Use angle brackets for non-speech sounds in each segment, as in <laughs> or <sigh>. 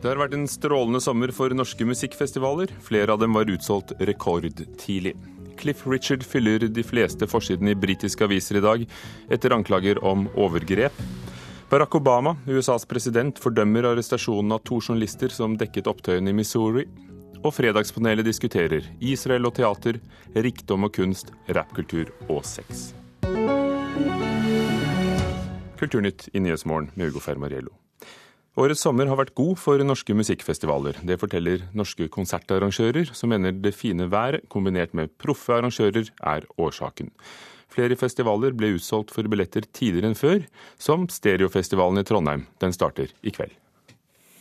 Det har vært en strålende sommer for norske musikkfestivaler. Flere av dem var utsolgt rekordtidlig. Cliff Richard fyller de fleste forsidene i britiske aviser i dag etter anklager om overgrep. Barack Obama, USAs president, fordømmer arrestasjonen av to journalister som dekket opptøyene i Missouri. Og Fredagspanelet diskuterer Israel og teater, rikdom og kunst, rappkultur og sex. Kulturnytt i Nyhetsmorgen med Ugo Fermariello. Årets sommer har vært god for norske musikkfestivaler. Det forteller norske konsertarrangører, som mener det fine været kombinert med proffe arrangører er årsaken. Flere festivaler ble utsolgt for billetter tidligere enn før, som Stereofestivalen i Trondheim. Den starter i kveld.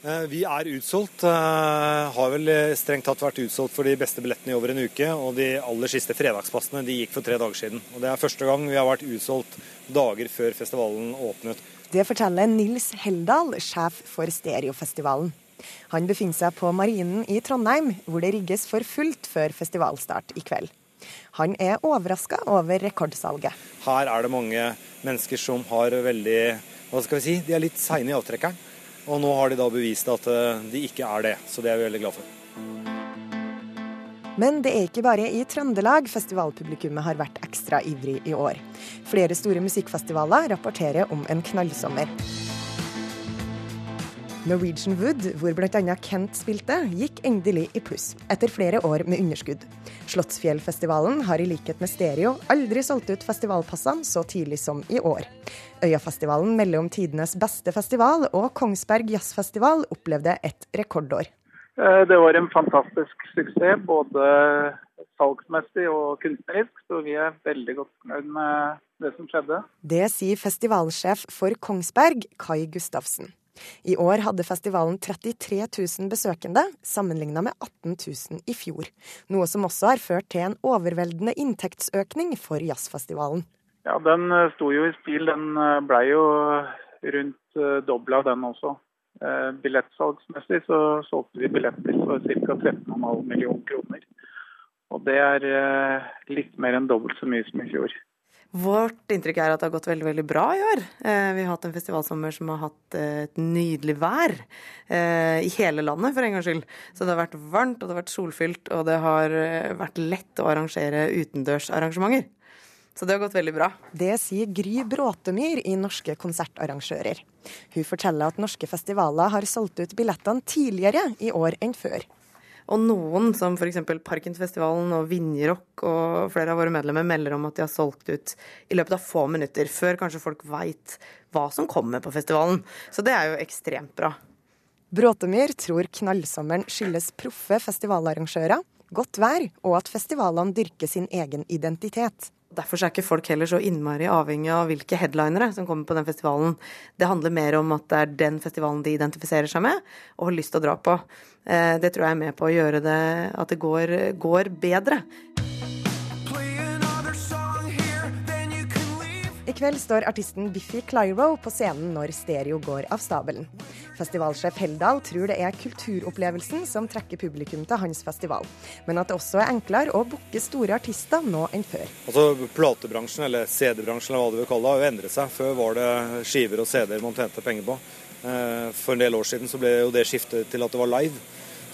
Eh, vi er utsolgt. Eh, har vel strengt tatt vært utsolgt for de beste billettene i over en uke. Og de aller siste fredagspassene de gikk for tre dager siden. Og Det er første gang vi har vært utsolgt dager før festivalen åpnet. Det forteller Nils Heldal, sjef for Stereofestivalen. Han befinner seg på Marinen i Trondheim, hvor det rigges for fullt før festivalstart i kveld. Han er overraska over rekordsalget. Her er det mange mennesker som har veldig Hva skal vi si? De er litt seine i avtrekkeren. Og nå har de da bevist at eh, de ikke er det, så det er vi veldig glad for. Men det er ikke bare i Trøndelag festivalpublikummet har vært ekstra ivrig i år. Flere store musikkfestivaler rapporterer om en knallsommer. Norwegian Wood, hvor bl.a. Kent spilte, gikk endelig i pluss, etter flere år med underskudd. Slottsfjellfestivalen har i likhet med Stereo aldri solgt ut festivalpassene så tidlig som i år. Øyafestivalen melder om tidenes beste festival, og Kongsberg Jazzfestival opplevde et rekordår. Eh, det var en fantastisk suksess, både salgsmessig og kunstnerisk, så vi er veldig godt fornøyd med det som skjedde. Det sier festivalsjef for Kongsberg, Kai Gustavsen. I år hadde festivalen 33 000 besøkende, sammenligna med 18 000 i fjor. Noe som også har ført til en overveldende inntektsøkning for jazzfestivalen. Ja, den eh, sto jo i stil. Den eh, blei jo rundt dobla, den også. Eh, billettsalgsmessig så solgte vi billetter for ca. 13,5 millioner kroner. Og det er eh, litt mer enn dobbelt så mye som i fjor. Vårt inntrykk er at det har gått veldig veldig bra i år. Eh, vi har hatt en festivalsommer som har hatt et nydelig vær i hele landet, for en gangs skyld. Så det har vært varmt, og det har vært solfylt, og det har vært lett å arrangere utendørsarrangementer. Så det har gått veldig bra. Det sier Gry Bråtemyr i Norske konsertarrangører. Hun forteller at norske festivaler har solgt ut billettene tidligere i år enn før. Og noen, som f.eks. Parkensfestivalen og Vinjerock og flere av våre medlemmer, melder om at de har solgt ut i løpet av få minutter, før kanskje folk veit hva som kommer på festivalen. Så det er jo ekstremt bra. Bråtemyr tror knallsommeren skyldes proffe festivalarrangører, godt vær og at festivalene dyrker sin egen identitet. Derfor er ikke folk heller så innmari avhengig av hvilke headlinere som kommer på den festivalen. Det handler mer om at det er den festivalen de identifiserer seg med og har lyst til å dra på. Eh, det tror jeg er med på å gjøre det at det går, går bedre. Kveld står artisten Biffy Clyro på scenen når Stereo går av stabelen. Festivalsjef Heldal tror det er kulturopplevelsen som trekker publikum til hans festival, men at det også er enklere å booke store artister nå enn før. Altså Platebransjen, eller CD-bransjen, eller hva du vil kalle det, har jo endret seg. Før var det skiver og CD-er man tjente penger på. Eh, for en del år siden så ble jo det skiftet til at det var live.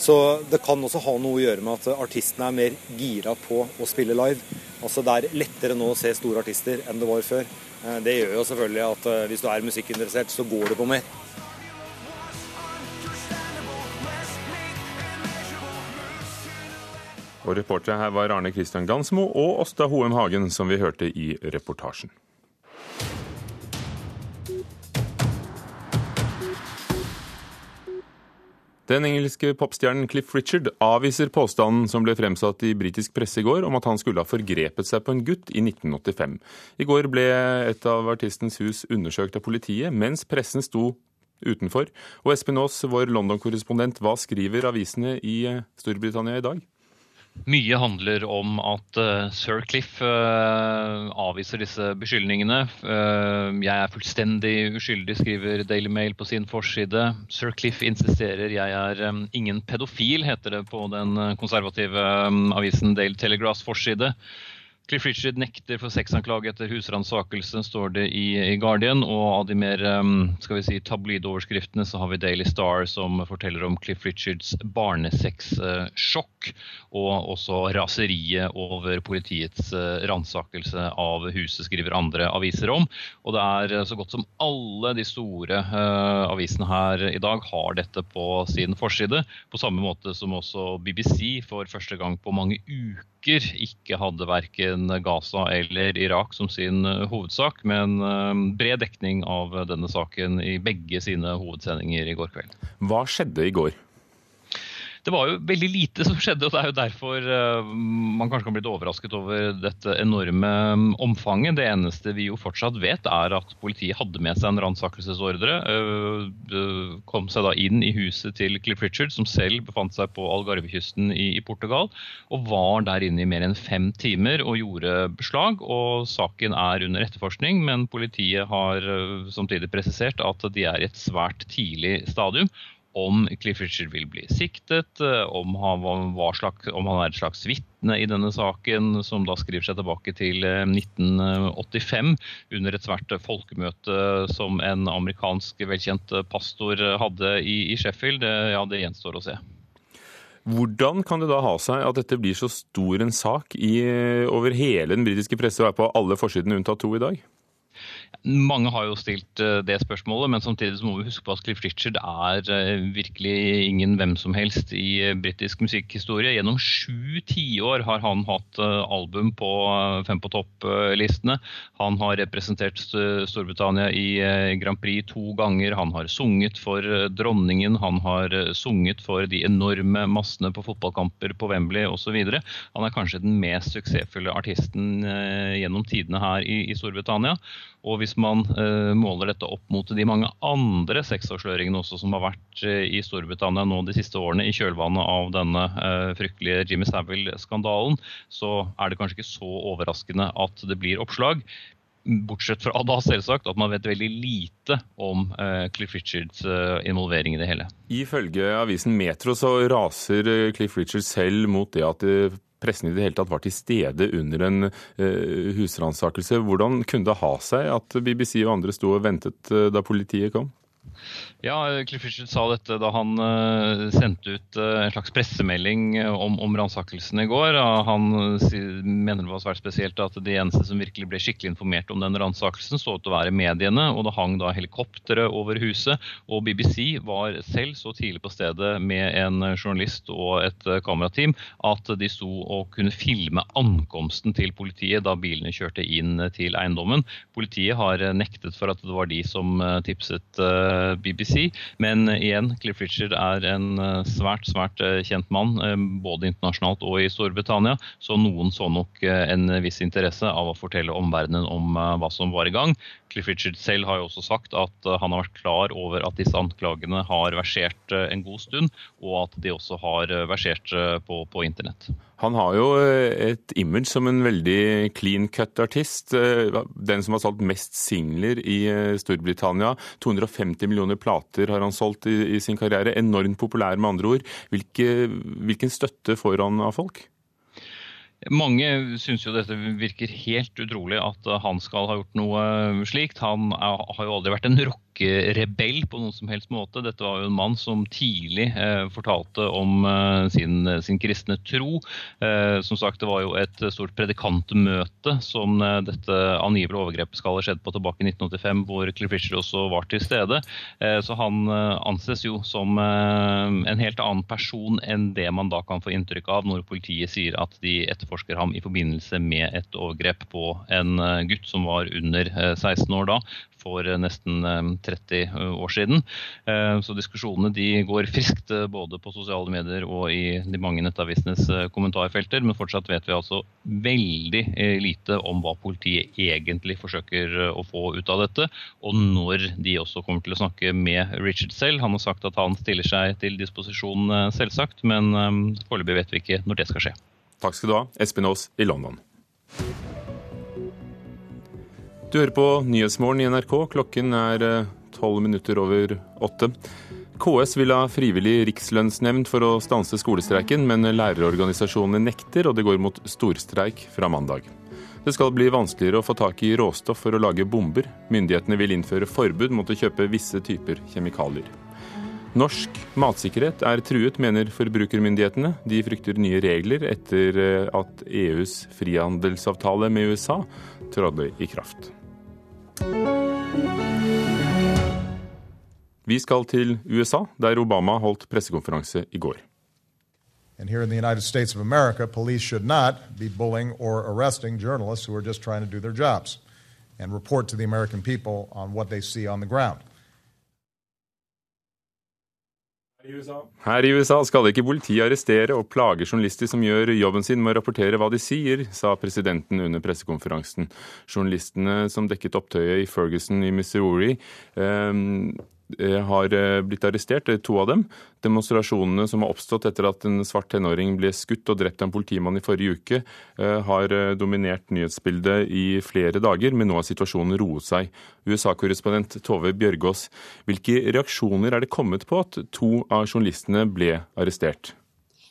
Så det kan også ha noe å gjøre med at artistene er mer gira på å spille live. Altså Det er lettere nå å se store artister enn det var før. Eh, det gjør jo selvfølgelig at eh, hvis du er musikkinteressert, så går det på mer. Og reportere her var Arne Kristian Gansmo og Åsta Hoem Hagen, som vi hørte i reportasjen. Den engelske popstjernen Cliff Richard avviser påstanden som ble fremsatt i britisk presse i går om at han skulle ha forgrepet seg på en gutt i 1985. I går ble et av artistens hus undersøkt av politiet, mens pressen sto utenfor. Og Espen Aas, vår London-korrespondent, hva skriver avisene i Storbritannia i dag? Mye handler om at uh, sir Cliff uh, avviser disse beskyldningene. Uh, jeg er fullstendig uskyldig, skriver Daily Mail på sin forside. Sir Cliff insisterer jeg er um, ingen pedofil, heter det på den konservative um, avisen Daily Telegraphs forside. Cliff Richard nekter for sexanklage etter husransakelse, står det i, i, Guardian. Og av de mer um, skal vi si, tabloidoverskriftene så har vi Daily Star som forteller om Cliff Richards barnesexsjokk. Og også raseriet over politiets uh, ransakelse av huset, skriver andre aviser om. Og det er uh, så godt som alle de store uh, avisene her i dag har dette på sin forside. På samme måte som også BBC for første gang på mange uker ikke hadde verken Gaza eller Irak som sin eh, hovedsak, men eh, bred dekning av denne saken i begge sine hovedsendinger i går kveld. Hva skjedde i går? Det var jo veldig lite som skjedde, og det er jo derfor uh, man kanskje kan bli litt overrasket over dette enorme mm, omfanget. Det eneste vi jo fortsatt vet, er at politiet hadde med seg en ransakelsesordre. Uh, kom seg da inn i huset til Cliff Richard, som selv befant seg på Algarvekysten i, Portugal, og var der inne i mer enn fem timer og gjorde beslag. og Saken er under etterforskning, men politiet har uh, samtidig presisert at de er i et svært tidlig stadium om Cliff Richard vil bli siktet, eh, om han, slags, om han er et slags vitne i denne saken, som da skriver seg tilbake til 1985 eh, under et svært folkemøte som en amerikansk velkjent pastor hadde i, i Sheffield. Ja, det gjenstår å se. Hvordan kan det da ha seg at dette blir så stor en sak i, over hele den britiske presse og er på alle forsidene unntatt to i dag? Mange har jo stilt eh, det spørsmålet, men samtidig må vi huske på at Cliff Richard er eh, virkelig ingen hvem som helst i eh, britisk musikkhistorie. Gjennom sju tiår har han hatt album på Fem på topp-listene. Han har representert Storbritannia i Grand Prix to ganger. Han har sunget for dronningen, han har sunget for de enorme massene på fotballkamper på Wembley osv. Han er kanskje den mest suksessfulle artisten gjennom tidene her i Storbritannia. Og hvis man eh, måler dette opp mot de mange andre sexavsløringene også som har vært eh, i Storbritannia nå de siste årene i kjølvannet av denne eh, fryktelige Jimmy Savile-skandalen, så er det kanskje ikke så overraskende at det blir oppslag. Bortsett fra da selvsagt at man vet veldig lite om Cliff Richards involvering i det hele. Ifølge avisen Metro så raser Cliff Richards selv mot det at pressen i det hele tatt var til stede under en uh, husransakelse. Hvordan kunne det ha seg at BBC og andre sto og ventet uh, da politiet kom? Ja, Cliff Richard sa dette da han uh, sendte ut uh, en slags pressemelding om, om ransakelsen i går. Han mener det var svært spesielt at de eneste som virkelig ble skikkelig informert om den ransakelsen, så ut til å være mediene. og Det hang da helikoptre over huset. Og BBC var selv så tidlig på stedet med en journalist og et kamerateam at de sto og kunne filme ankomsten til politiet da bilene kjørte inn til eiendommen. Politiet har nektet for at det var de som tipset BBC. Men igjen, Cliff Richard er en eh, svært, svært eh, kjent mann, eh, både internasjonalt og i Storbritannia. Så noen så nok en viss interesse av å fortelle omverdenen om hva som var i gang. Cliff Richard selv har jo også sagt at han har vært klar over at disse anklagene har versert en god stund, og at de også har versert på, på internett. Han har jo et image som en veldig clean cut-artist. Den som har solgt mest singler i Storbritannia. 250 millioner plater plater har han solgt i, i sin karriere. Enormt populær, med andre ord. Hvilke, hvilken støtte får han av folk? Mange syns jo dette virker helt utrolig at han skal ha gjort noe slikt. Han har jo aldri vært en rock rebell på noen som helst måte. Dette var jo en mann som tidlig eh, fortalte om eh, sin, sin, kristne tro. Eh, som sagt, Det var jo et stort predikantmøte som eh, dette angivelige overgrepet skal ha skjedd på tilbake i 1985, hvor Cliff Fisher også var til stede. Eh, så han eh, anses jo som en helt annen person enn det man da kan få inntrykk av når politiet sier at de etterforsker ham i forbindelse med et overgrep på en gutt som var under 16 år da, for nesten 30 eh, år siden. Eh, så diskusjonene de går friskt eh, både på sosiale medier og i de mange nettavisenes kommentarfelter. Men fortsatt vet vi altså veldig lite om hva politiet egentlig forsøker å få ut av dette, og når de også kommer til å snakke med Richard selv. Han har sagt at han stiller seg til disposisjon, selvsagt, men foreløpig vet vi ikke når det skal skje. Takk skal du ha, Espen Aas i London. Du hører på Nyhetsmorgen i NRK. Klokken er eh, tolv minutter over åtte. KS vil ha frivillig rikslønnsnemnd for å stanse skolestreiken, men lærerorganisasjonene nekter, og det går mot storstreik fra mandag. Det skal bli vanskeligere å få tak i råstoff for å lage bomber. Myndighetene vil innføre forbud mot å kjøpe visse typer kjemikalier. Norsk matsikkerhet er truet, mener forbrukermyndighetene. De frykter nye regler etter eh, at EUs frihandelsavtale med USA trådte i kraft. Vi skal til USA, der Obama holdt pressekonferanse i går. And here in the United States of America, police should not be bullying or arresting journalists who are just trying to do their jobs and report to the American people on what they see on the ground. Her i USA skal ikke politiet arrestere og plage journalister som gjør jobben sin med å rapportere hva de sier, sa presidenten under pressekonferansen. Journalistene som dekket opptøyet i Ferguson i Missouri, eh, har eh, blitt arrestert, to av dem. Demonstrasjonene som har oppstått etter at en svart tenåring ble skutt og drept av en politimann i forrige uke, eh, har dominert nyhetsbildet i flere dager, men nå har situasjonen roet seg. USA-korrespondent Tove Bjørgaas, hvilke reaksjoner er det kommet på at to av journalistene ble arrestert?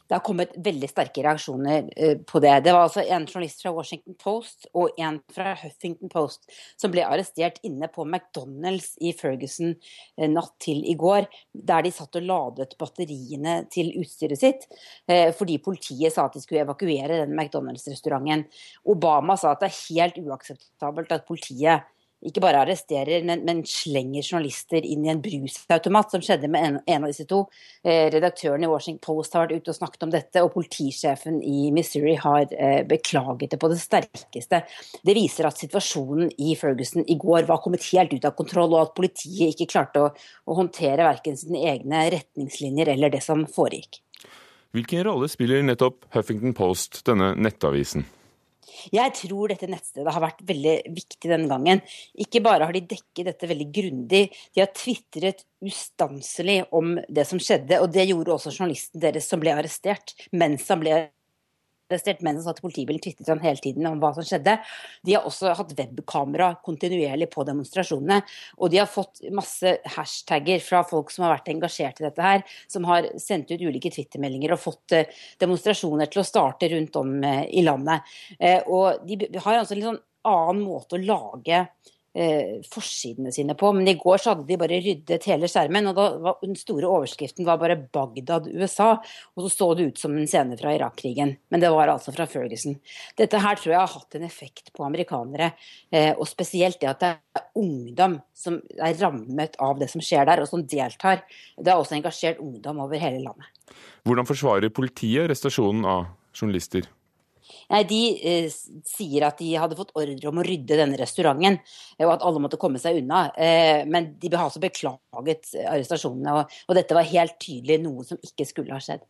Det har kommet veldig sterke reaksjoner eh, på det. Det var altså en journalist fra Washington Post og en fra Huffington Post som ble arrestert inne på McDonald's i Ferguson eh, natt til i går, der de satt og ladet batteriene til utstyret sitt eh, fordi politiet sa at de skulle evakuere den McDonald's-restauranten. Obama sa at det er helt uakseptabelt at politiet ikke bare arresterer, men, men, slenger journalister inn i en brusautomat, som skjedde med en, en av disse to. Eh, redaktøren i Washington Post har vært ute og snakket om dette, og politisjefen i Missouri har eh, beklaget det på det sterkeste. Det viser at situasjonen i Ferguson i går var kommet helt ut av kontroll, og at politiet ikke klarte å, å håndtere verken sine egne retningslinjer eller det som foregikk. Hvilken rolle spiller nettopp Huffington Post, denne nettavisen? Jeg tror dette nettstedet har vært veldig viktig denne gangen. Ikke bare har de dekket dette veldig grundig, de har tvitret ustanselig om det som skjedde. Og det gjorde også journalisten deres som ble arrestert mens han ble arrestert mens som satt i politibilen, tvitret han hele tiden om hva som skjedde. De har også hatt webkamera kontinuerlig på demonstrasjonene. Og de har fått masse hashtagger fra folk som har vært engasjert i dette her, som har sendt ut ulike twittermeldinger og fått eh, demonstrasjoner til å starte rundt om eh, i landet. Eh, og de har altså en litt sånn annen måte å lage eh, forsidene sine på. Men i går så hadde de bare ryddet hele skjermen, og var, den store overskriften var bare 'Bagdad, USA'. Og så så det ut som en scene fra Irak-krigen, men det var altså fra Ferguson. Dette her tror jeg har hatt en effekt på amerikanere, eh, og spesielt det at det er ungdom som er rammet av det som skjer der, og som deltar. Det er også engasjert ungdom over hele landet. Hvordan forsvarer politiet arrestasjonen av journalister? Nei, De eh, sier at de hadde fått ordre om å rydde denne restauranten, og at alle måtte komme seg unna. Eh, men de har altså beklaget arrestasjonene, og, og, dette var helt tydelig noe som ikke skulle ha skjedd.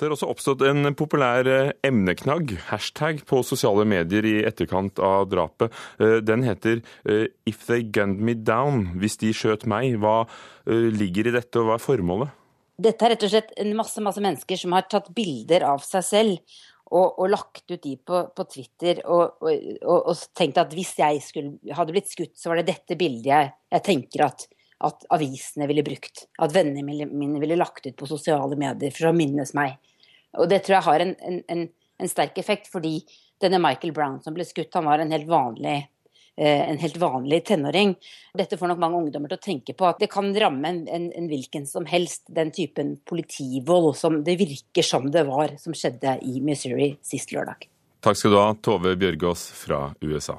Det har også oppstått en populær eh, emneknagg, hashtag, på sosiale medier i etterkant av drapet. Eh, den heter eh, 'If they gunned me down', hvis de skjøt meg. Hva ligger i dette, og hva er formålet? Dette er rett og slett en masse, masse mennesker som har tatt bilder av seg selv og, og, lagt ut de på, på Twitter og, og, og, tenkt at hvis jeg skulle, hadde blitt skutt, så var det dette bildet jeg, jeg tenker at, at, avisene ville brukt. At vennene mine ville lagt ut på sosiale medier for å minnes meg. Og det tror jeg har en, en, en sterk effekt, fordi denne Michael Brown som ble skutt, han var en helt vanlig en helt vanlig tenåring. Dette får nok mange ungdommer til å tenke på at det kan ramme en, en, en hvilken som helst den typen politivold som det virker som det var som skjedde i Missouri sist lørdag. Takk skal du ha, Tove Bjørgaas fra USA.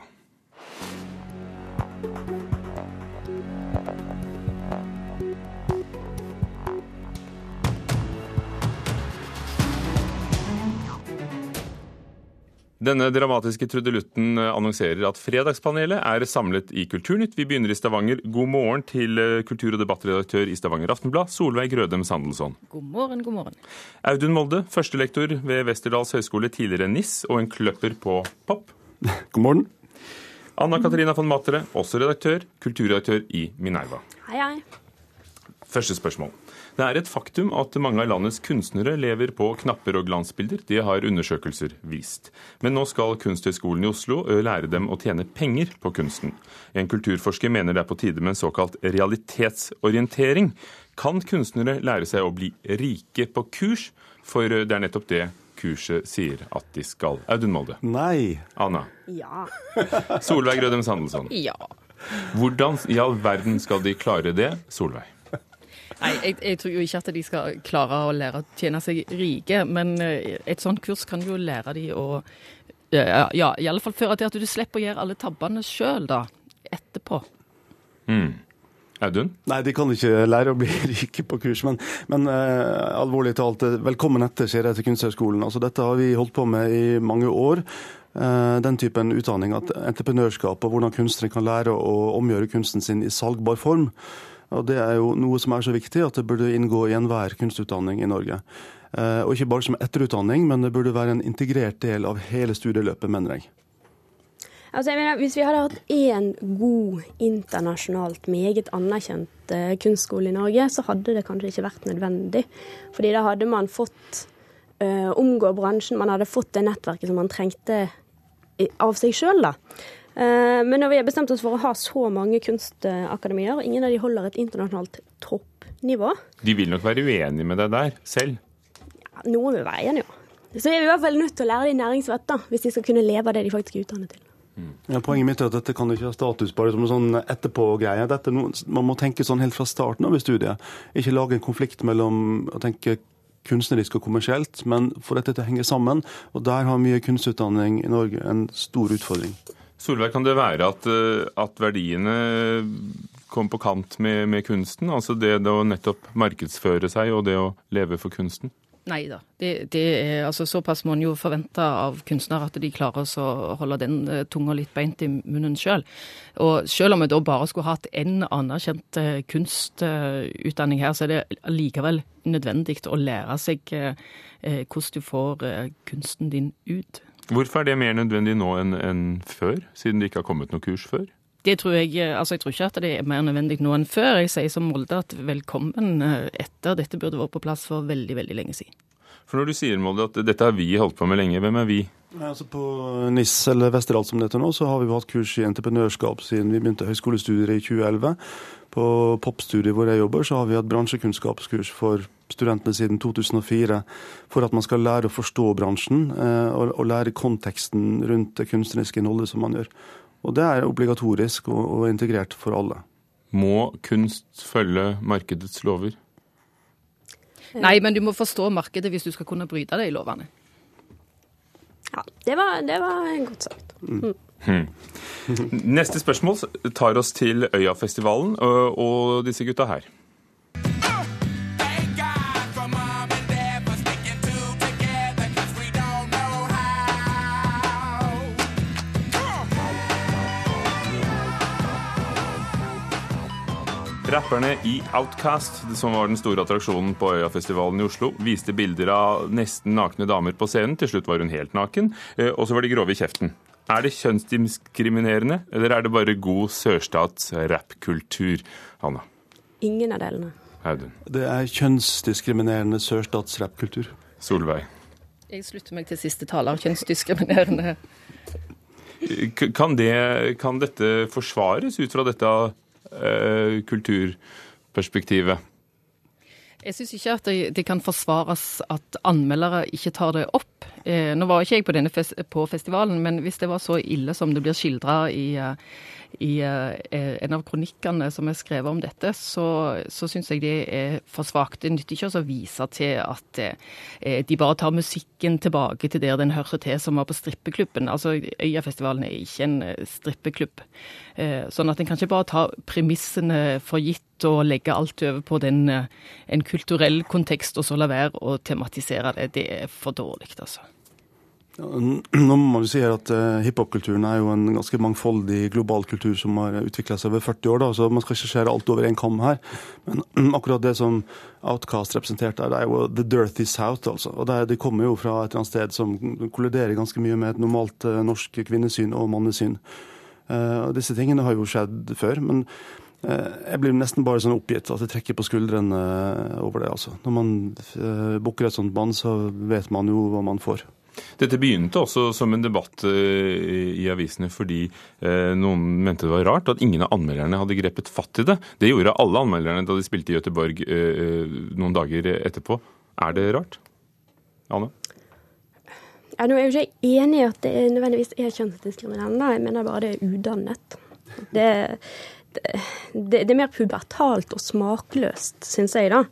Denne dramatiske trudelutten eh, annonserer at Fredagspanelet er samlet i Kulturnytt. Vi begynner i Stavanger. God morgen til eh, kultur- og debattredaktør i Stavanger Aftenblad, Solveig Grødem Sandelsson. God morgen, god morgen. Audun Molde, førstelektor ved Westerdals høgskole, tidligere NIS, og en kløpper på pop. <laughs> God morgen. Anna Katarina von Matre, også redaktør, kulturredaktør i Minerva. Hei, hei. Første spørsmål. Det er et faktum at mange av landets kunstnere lever på knapper og glansbilder. Det har undersøkelser vist. Men nå skal Kunsthøgskolen i Oslo lære dem å tjene penger på kunsten. En kulturforsker mener det er på tide med en såkalt realitetsorientering. Kan kunstnere lære seg å bli rike på kurs? For det er nettopp det kurset sier at de skal. Audun Molde. Nei. Anna. Ja. Solveig Rødem Sandelsson. Ja. Hvordan i all verden skal de klare det, Solveig? Nei, jeg, jeg, tror jo ikke at de skal klare å lære å tjene seg rike, men eh, et sånt kurs kan jo lære de å ja, ja, i alle fall føre til at du slipper å gjøre alle tabbene sjøl, da. Etterpå. Mm. Audun? Nei, de kan ikke lære å bli <laughs> rike på kurs. Men, men uh, alvorlig talt, eh, velkommen etter, sier jeg til Kunsthøgskolen. Altså, dette har vi holdt på med i mange år. Den typen utdanning, at entreprenørskap og hvordan kunstnere kan lære å omgjøre kunsten sin i salgbar form. Og Det er jo noe som er så viktig at det burde inngå i enhver kunstutdanning i Norge. Uh, og ikke bare som etterutdanning, men det burde være en integrert del av hele studieløpet, mener jeg. Altså, jeg mener, hvis vi hadde hatt én god, internasjonalt meget anerkjent uh, kunstskole i Norge, så hadde det kanskje ikke vært nødvendig. Fordi da hadde man fått uh, omgå bransjen, man hadde fått det nettverket som man trengte av seg sjøl. Eh, men når vi har bestemt oss for å ha så mange kunstakademier, og ingen av de holder et internasjonalt toppnivå De vil nok være uenige med deg der selv? Ja, noen vil være enige, ja. Så er vi i hvert fall nødt til å lære de næringsvett, da, hvis de skal kunne leve av det de faktisk er utdannet til. Ja, poenget mitt er at dette kan ikke ha status bare som en sånn etterpå-greie. Man må tenke sånn helt fra starten av i studiet. Ikke lage en konflikt mellom å tenke kunstnerisk og kommersielt, men få dette til å henge sammen. Og der har mye kunstutdanning i Norge en stor utfordring. Solveig, kan det være at, eh, at verdiene kom på kant med, med kunsten? Altså det, det å nettopp markedsføre seg og det å leve for kunsten? Nei da. Det, det altså, såpass må en jo forvente av kunstnere at de klarer å holde den uh, tunga litt beint i munnen sjøl. Og selv om vi da bare skulle hatt én anerkjent uh, kunstutdanning her, så er det likevel nødvendig å lære seg hvordan du får kunsten din ut. Hvorfor er det mer nødvendig nå enn, enn før, siden det ikke har kommet noe kurs før? Det tror jeg, altså jeg tror ikke at det er mer nødvendig nå enn før. Jeg sier som Molde at velkommen eh, etter. Dette burde vært på plass for veldig, veldig lenge siden. For når du sier Molde, at dette har vi holdt på med lenge, hvem er vi? Nei, altså på NIS, eller Vesterålen som det heter nå, så har vi jo hatt kurs i entreprenørskap siden vi begynte høyskolestudier i 2011. På popstudiet hvor jeg jobber, så har vi hatt bransjekunnskapskurs for studentene siden 2004. For at man skal lære å forstå bransjen eh, og, og lære konteksten rundt det kunstneriske innholdet som man gjør. Og det er obligatorisk og, og integrert for alle. Må kunst følge markedets lover? Nei, men du må forstå markedet hvis du skal kunne bryte det i lovene. Ja, det var, det var godt sagt. Mm. Hmm. Neste spørsmål tar oss til Øyafestivalen og, og disse gutta her. Rapperne i Outcast, som var den store attraksjonen på Øyafestivalen i Oslo, viste bilder av nesten nakne damer på scenen. Til slutt var hun helt naken, eh, og så var de grove i kjeften. Er det kjønnsdiskriminerende, eller er det bare god sørstats rappkultur? Hanna? Ingen av delene. Audun? Det er kjønnsdiskriminerende sørstatsrappkultur. Solveig? Jeg slutter meg til siste taler. Kjønnsdiskriminerende. Kan, det, kan dette forsvares ut fra dette kulturperspektivet? Jeg syns ikke at det, det, kan forsvares at anmeldere ikke tar det opp. Eh, nå var ikke jeg på denne fest, på festivalen, men hvis det var så ille som det blir skildra i, eh, i uh, en av kronikkene som er skrevet om dette, så, så syns jeg det er for svakt. Det nytter ikke å vise til at uh, de bare tar musikken tilbake til der den hører til, som var på strippeklubben. Altså, Øyafestivalen er ikke en strippeklubb. Sånn at en kan ikke bare ta premissene for gitt og legge alt over på den, en kulturell kontekst, og så la være å tematisere det. Det er for dårlig, altså. <clears throat> Nå må jo si at uh, Hiphop-kulturen er jo en ganske mangfoldig global kultur som har utvikla seg over 40 år. da, så Man skal ikke skjære alt over én kam her. Men <clears throat> akkurat det som Outcast representerte, det er jo the dirty south. altså. Og det, De kommer jo fra et eller annet sted som kolliderer ganske mye med et normalt uh, norsk kvinnesyn og mannesyn. Uh, og disse tingene har jo skjedd før. men jeg blir nesten bare sånn oppgitt at jeg trekker på skuldrene over det. altså. Når man booker et sånt band, så vet man jo hva man får. Dette begynte også som en debatt eh, i avisene fordi eh, noen mente det var rart at ingen av anmelderne hadde grepet fatt i det. Det gjorde alle anmelderne da de spilte i Göteborg eh, noen dager etterpå. Er det rart? Anne? Ja, nå er jeg jo ikke enig i at det nødvendigvis er kjønnsdiskriminerende. Jeg mener bare det er udannet. Det, det, det, er mer pubertalt og smakløst, syns jeg, da.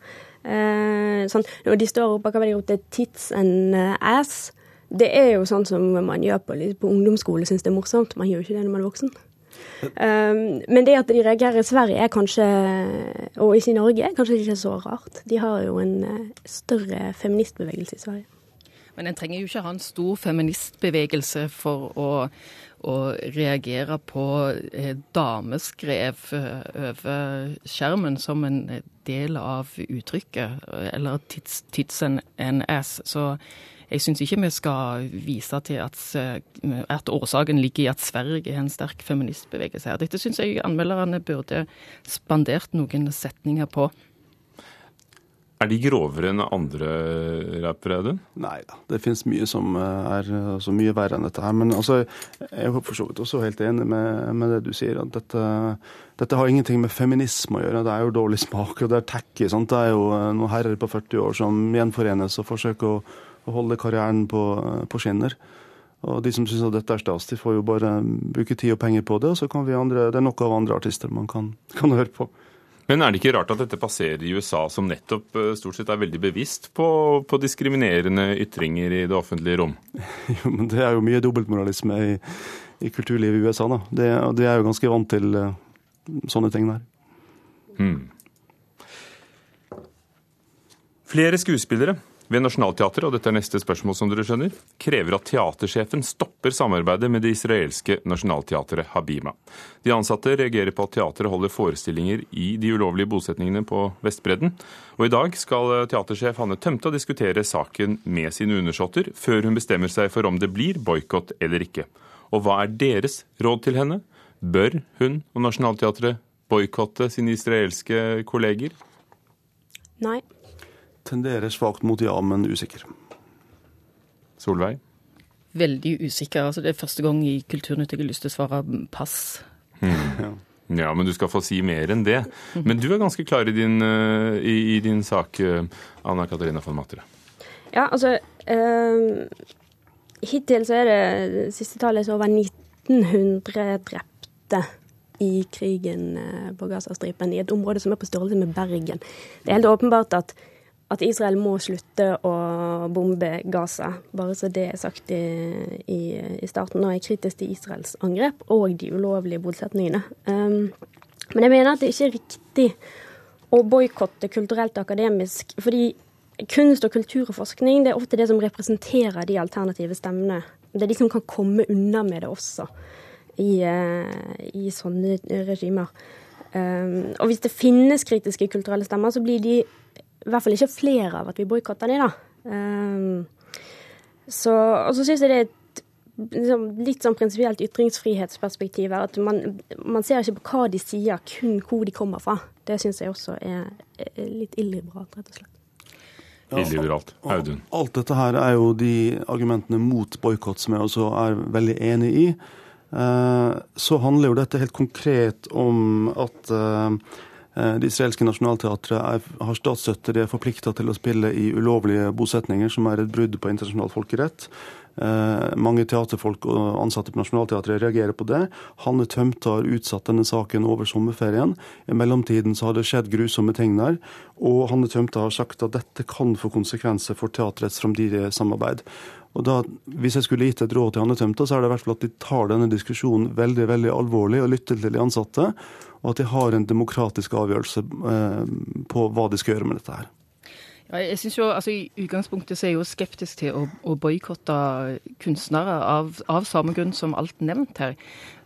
Eh, sånn, når de står oppe det gjort, tits and ass, det er jo sånn som man gjør på, på ungdomsskole, syns det er morsomt. Man gjør jo ikke det når man er voksen. Um, men det at de reagerer i Sverige er kanskje, og ikke i Norge, er kanskje ikke så rart. De har jo en større feministbevegelse i Sverige. Men en trenger jo ikke ha en stor feministbevegelse for å, å reagerer på eh, dameskrev eh, over skjermen som en del av uttrykket, eller tits, tits and ass. Så jeg syns ikke vi skal vise til at, eh, at, årsaken ligger i at Sverige er en sterk feministbevegelse her. Dette syns jeg anmelderne burde spandert noen setninger på. Er de grovere enn andre rappere, Audun? Nei da, det finnes mye som eh, er altså, mye verre enn dette her. Men altså, jeg er for så vidt også helt enig med, med det du sier. at dette, dette, har ingenting med feminisme å gjøre. Det er jo dårlig smak, og det er tacky. Det er jo eh, noen herrer på 40 år som gjenforenes og forsøker å, å holde karrieren på, på, skinner. Og de som syns at dette er stas, de får jo bare bruke tid og penger på det. Og så kan vi andre, det er nok av andre artister man kan, kan høre på. Men er det ikke rart at dette passerer i USA, som nettopp eh, stort sett er veldig bevisst på, på diskriminerende ytringer i det offentlige rom? <laughs> Jo, men Det er jo mye dobbeltmoralisme i, i kulturlivet i USA. da. Det, de er jo ganske vant til uh, sånne ting der. Hmm. Flere skuespillere ved Nationaltheatret, og dette er neste spørsmål som dere skjønner, krever at teatersjefen stopper samarbeidet med det israelske nasjonalteatret Habima. De ansatte reagerer på at teatret holder forestillinger i de ulovlige bosetningene på Vestbredden. Og i dag skal teatersjef Hanne Tømte diskutere saken med sine undersåtter, før hun bestemmer seg for om det blir boikott eller ikke. Og hva er deres råd til henne? Bør hun og Nationaltheatret boikotte sine israelske kolleger? Nei tenderer svakt mot ja, men usikker. Solveig? Veldig usikker. Altså, det er første gang i Kulturnytt jeg har lyst til å svare pass. Hmm. <laughs> Ja, men du skal få si mer enn det. Men du er ganske klar i din, eh, i, i din sak, eh, Anna Katarina von Matre. Ja, altså øh, Hittil så er det siste tallet så over 1900 drepte i krigen på Gazastripen, i et område som er på størrelse med Bergen. Det er helt åpenbart at at Israel må slutte å bombe Gaza, bare så det er sagt i, i, i starten. Og er kritisk til Israels angrep og de ulovlige bosetningene. Um, men jeg mener at det ikke er riktig å boikotte kulturelt og akademisk. fordi kunst og kultur og forskning det er ofte det som representerer de alternative stemmene. Det er de som kan komme unna med det også i, uh, i sånne regimer. Um, og hvis det finnes kritiske kulturelle stemmer, så blir de i hvert fall ikke flere av at vi boikotter de, da. Um, så, og så syns jeg det er et liksom, litt sånn prinsipielt ytringsfrihetsperspektiv her. At man, man, ser ikke på hva de sier, kun hvor de kommer fra. Det syns jeg også er, er litt illiberalt, rett og slett. Illiberalt. Audun? Alt dette her er jo de argumentene mot boikott som jeg også er veldig enig i. Eh, så handler jo dette helt konkret om at Eh, det israelske nasjonalteatret har statsstøtte, de er forplikta til å spille i ulovlige bosetninger, som er et brudd på internasjonal folkerett. Eh, mange teaterfolk og ansatte på Nationaltheatret reagerer på det. Hanne Tømte har utsatt denne saken over sommerferien. I mellomtiden så har det skjedd grusomme ting der. Og Hanne Tømte har sagt at dette kan få konsekvenser for teatrets framtidige samarbeid. Og da, Hvis jeg skulle gitt et råd til Hanne Tømte, så er det i hvert fall at de tar denne diskusjonen veldig veldig alvorlig og lytter til de ansatte og at de har en demokratisk avgjørelse eh, på hva de skal gjøre med dette her. Jeg synes jo, altså I utgangspunktet så er jeg jo skeptisk til å, å boikotte kunstnere av, av, samme grunn som alt nevnt her.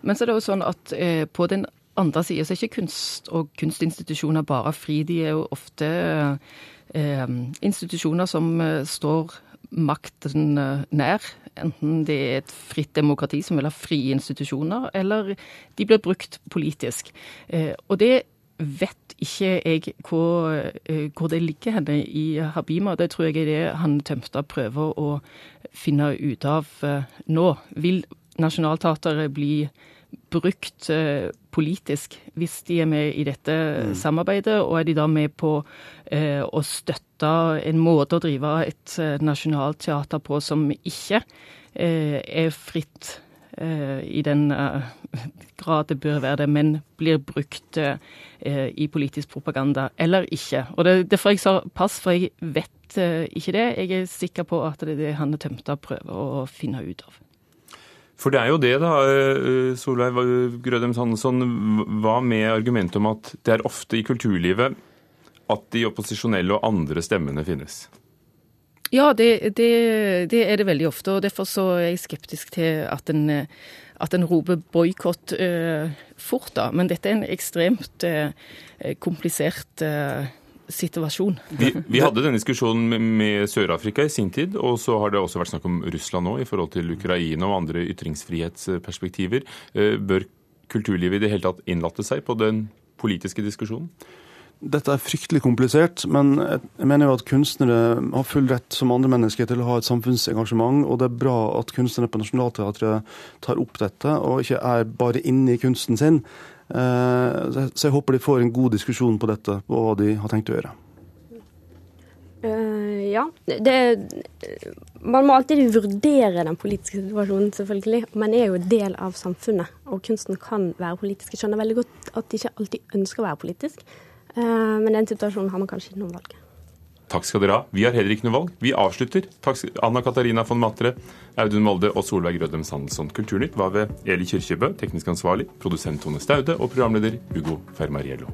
Men så er det jo sånn at eh, på den andre siden så er ikke kunst og kunstinstitusjoner bare fri. De er jo ofte eh, institusjoner som eh, står makten eh, nær. Enten det er et fritt demokrati som vil ha frie institusjoner, eller de blir brukt politisk. Eh, og det vet ikke jeg hvor, eh, hvor det ligger henne i Habima. Det tror jeg er det han Tømstad prøver å finne ut av nå. Vil Nationaltheatret bli brukt uh, politisk hvis de er med i dette mm. samarbeidet? Og er de da med på uh, å støtte en måte å drive et nasjonalteater nasjonalt teater på som ikke er fritt i den grad det bør være det, men blir brukt i politisk propaganda eller ikke? Og det, Derfor jeg sa pass, for jeg vet ikke det. Jeg er sikker på at det er det Hanne Tømta prøver å finne ut av. For det er jo det, da, eh, Solveig Grødem Sandnesson. Hva med argumentet om at det er ofte i kulturlivet at de opposisjonelle og andre stemmene finnes? Ja, det, det, det er det veldig ofte. og Derfor er jeg skeptisk til at en, at en roper boikott uh, fort. da. Men dette er en ekstremt uh, komplisert uh, situasjon. Vi, vi hadde denne diskusjonen med, med Sør-Afrika i sin tid, og så har det også vært snakk om Russland nå i forhold til Ukraina og andre ytringsfrihetsperspektiver. Eh, bør kulturlivet i det hele tatt innlate seg på den politiske diskusjonen? Dette er fryktelig komplisert, men jeg mener jo at kunstnere har full rett som andre mennesker til å ha et samfunnsengasjement, og det er bra at kunstnere på Nationaltheatret tar opp dette, og ikke er bare inne i kunsten sin. Eh, så jeg håper de får en god diskusjon på dette, på hva de har tenkt å gjøre. Uh, ja. Det, man må alltid vurdere den politiske situasjonen, selvfølgelig. Man er jo del av samfunnet, og kunsten kan være politisk. Jeg skjønner veldig godt at de ikke alltid ønsker å være politisk, uh, men den situasjonen har man kanskje ikke noe valg. Takk skal dere ha. Vi har heller ikke noe valg. Vi avslutter. Takk Anna Katarina von Matre, Audun Molde og Solveig Rødem Sandelsson. Kulturnytt var ved Eli Kyrkjebø, teknisk ansvarlig, produsent Tone Staude og programleder Ugo Fermariello.